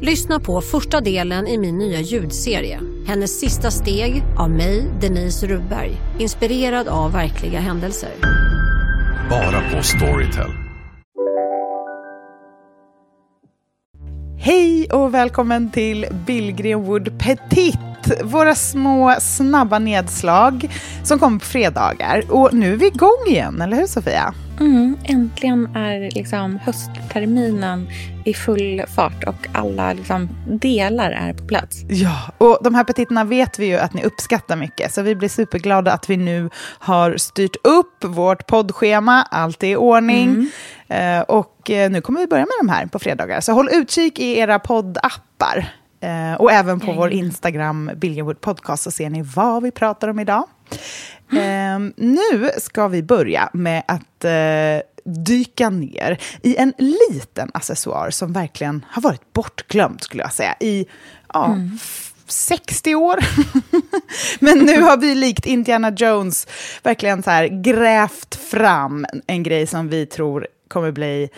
Lyssna på första delen i min nya ljudserie. Hennes sista steg av mig, Denise Rubberg. Inspirerad av verkliga händelser. Bara på Storytel. Hej och välkommen till Billgren Wood Petit. Våra små snabba nedslag som kommer på fredagar. Och nu är vi igång igen, eller hur Sofia? Mm, äntligen är liksom höstterminen i full fart och alla liksom delar är på plats. Ja, och de här petiterna vet vi ju att ni uppskattar mycket, så vi blir superglada att vi nu har styrt upp vårt poddschema, allt är i ordning. Mm. och eh, nu kommer vi börja med de här på fredagar, så håll utkik i era poddappar. Eh, och även på vår Instagram, Billionwood Podcast, så ser ni vad vi pratar om idag. Eh, nu ska vi börja med att eh, dyka ner i en liten accessoar som verkligen har varit bortglömd, skulle jag säga, i ja, mm. 60 år. Men nu har vi likt Indiana Jones verkligen så här grävt fram en grej som vi tror kommer bli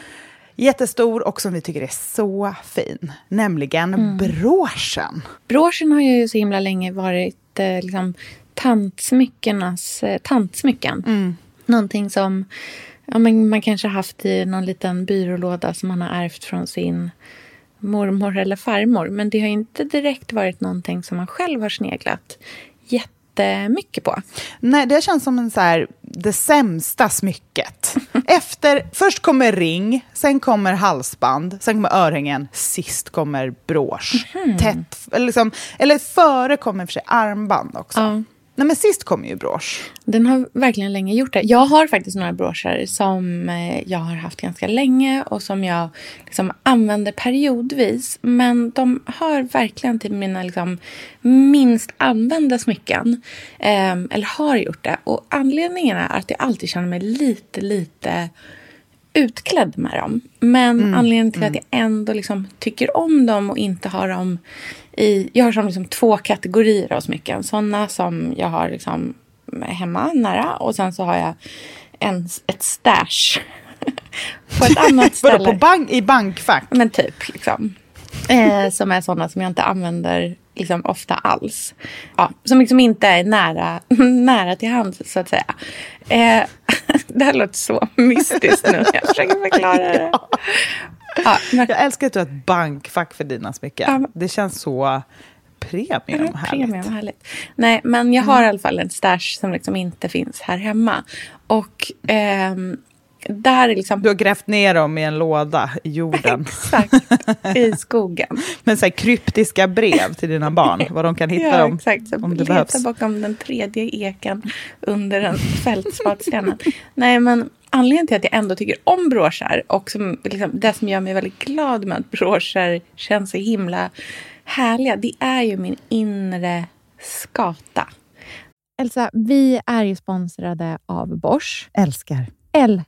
jättestor och som vi tycker är så fin, nämligen mm. broschen. Broschen har ju så himla länge varit eh, liksom, tantsmyckenas eh, tantsmycken. Mm. Någonting som ja, men man kanske haft i någon liten byrålåda som man har ärvt från sin mormor eller farmor. Men det har inte direkt varit någonting som man själv har sneglat jättemycket på. Nej, det känns som en så här, det sämsta smycket. Efter, först kommer ring, sen kommer halsband, sen kommer örhängen, sist kommer brosch. Mm. Tätt, eller, liksom, eller före kommer för sig armband också. Ja. Nej, men sist kom ju brosch. Den har verkligen länge gjort det. Jag har faktiskt några broscher som eh, jag har haft ganska länge och som jag liksom använder periodvis. Men de hör verkligen till mina liksom, minst använda smycken. Eh, eller har gjort det. Och anledningen är att jag alltid känner mig lite, lite utklädd med dem. Men mm, anledningen till mm. att jag ändå liksom tycker om dem och inte har dem i... Jag har som liksom två kategorier av smycken. Sådana som jag har liksom hemma nära och sen så har jag en, ett stash på ett annat ställe. på bank, I bankfack? Men typ. Liksom. Eh, som är sådana som jag inte använder liksom, ofta alls. Ja, som liksom inte är nära, nära till hands, så att säga. Eh, det här låter så mystiskt nu. Jag försöker förklara det. ja. Ja, men... Jag älskar att du har ett bankfack för dina smycken. Ja, Det känns så premium mm, härligt. Premium, härligt. Nej, men jag har mm. i alla fall en stash som liksom inte finns här hemma. Och ehm, där liksom... Du har grävt ner dem i en låda i jorden. exakt, i skogen. Med så här kryptiska brev till dina barn, var de kan hitta ja, dem exakt. Så om det behövs. bakom den tredje eken under en fältspatsstenen. Nej, men anledningen till att jag ändå tycker om broscher och som, liksom, det som gör mig väldigt glad med att broscher känns så himla härliga, det är ju min inre skata. Elsa, vi är ju sponsrade av Bosch. Älskar. Älskar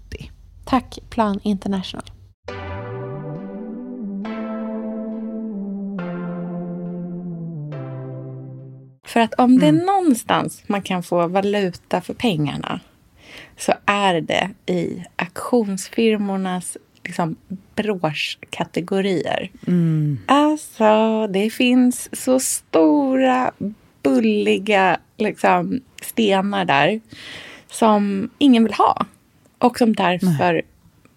Tack Plan International. För att om det är någonstans man kan få valuta för pengarna så är det i auktionsfirmornas liksom, broschkategorier. Alltså, det finns så stora, bulliga liksom, stenar där som ingen vill ha. Och som därför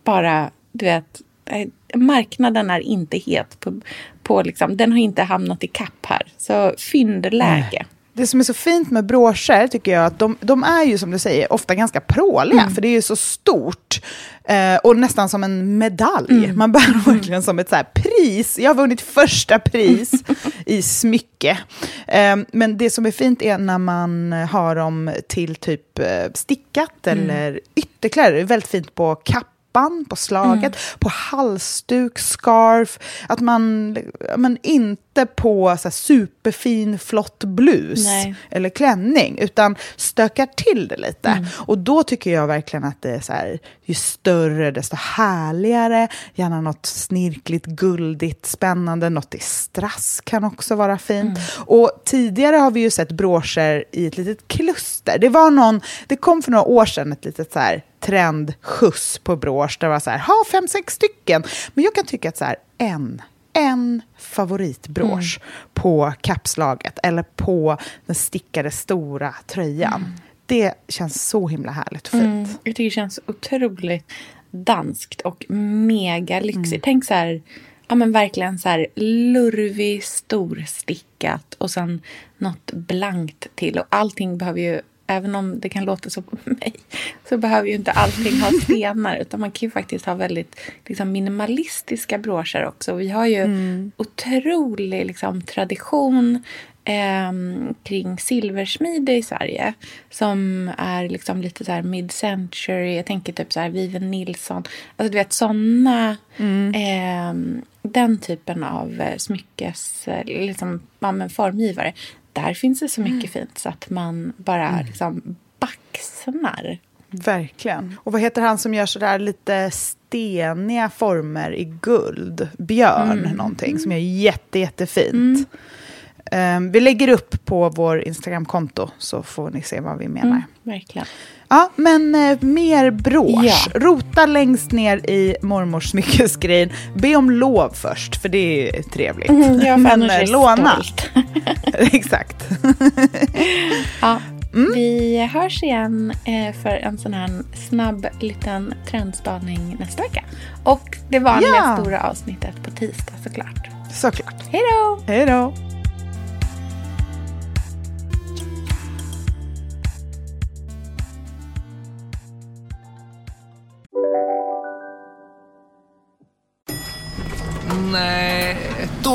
bara, du vet, eh, marknaden är inte het på, på liksom, den har inte hamnat i kapp här. Så fyndläge. Det som är så fint med broscher tycker jag att de, de är ju som du säger ofta ganska pråliga, för det är ju så stort. Eh, och nästan som en medalj. Man bär verkligen som ett så här pris. Jag har vunnit första pris i smycke. Eh, men det som är fint är när man har dem till typ eh, stickat eller ytterkläder. Det är väldigt fint på kapp på slaget, på halsduk, scarf. Att man, men inte på så här, superfin flott blus Nej. eller klänning, utan stökar till det lite. Och då tycker jag verkligen att det är så här, ju större desto härligare. Gärna något snirkligt, guldigt, spännande. Något i strass kan också vara fint. Och tidigare har vi ju sett broscher i ett litet kluster. Det var någon, det kom för några år sedan ett litet så här trendskjuts på brosch. Det var så här, ha fem, sex stycken. Men jag kan tycka att så här, en, en favoritbrosch på kapslaget eller på den stickade stora tröjan. Det känns så himla härligt och fint. Mm, jag tycker det känns otroligt danskt och mega lyxigt. Tänk så här, ja men verkligen så här lurvig, storstickat och sen något blankt till. Och allting behöver ju, även om det kan låta så på mig, så behöver ju inte allting ha stenar. Utan man kan ju faktiskt ha väldigt liksom, minimalistiska broscher också. Vi har ju otrolig liksom, tradition ehm, kring silversmide i Sverige. Som är liksom lite så här mid-century. Jag tänker typ så här Viven Nilsson. Alltså du vet sådana. ehm, den typen av eh, smyckes... eh, Liksom, ja, formgivare. Där finns det så mycket fint så att man bara liksom baxnar. Verkligen. Och vad heter han som gör sådär lite steniga former i guld? Björn någonting som är jätte, jättefint. Ehm, vi lägger upp på vår Instagramkonto så får ni se vad vi menar. Verkligen. Ja, men eh, mer brosch. Ja. Rota längst ner i mormors smyckesgrejen. Be om lov först, för det är trevligt. Ja, för men är eh, låna. Exakt. Ja, Vi hörs igen eh, för en sån här snabb liten trendspaning nästa vecka. Och det vanliga Ja. stora avsnittet på tisdag såklart. Såklart. Hej då! Hej då.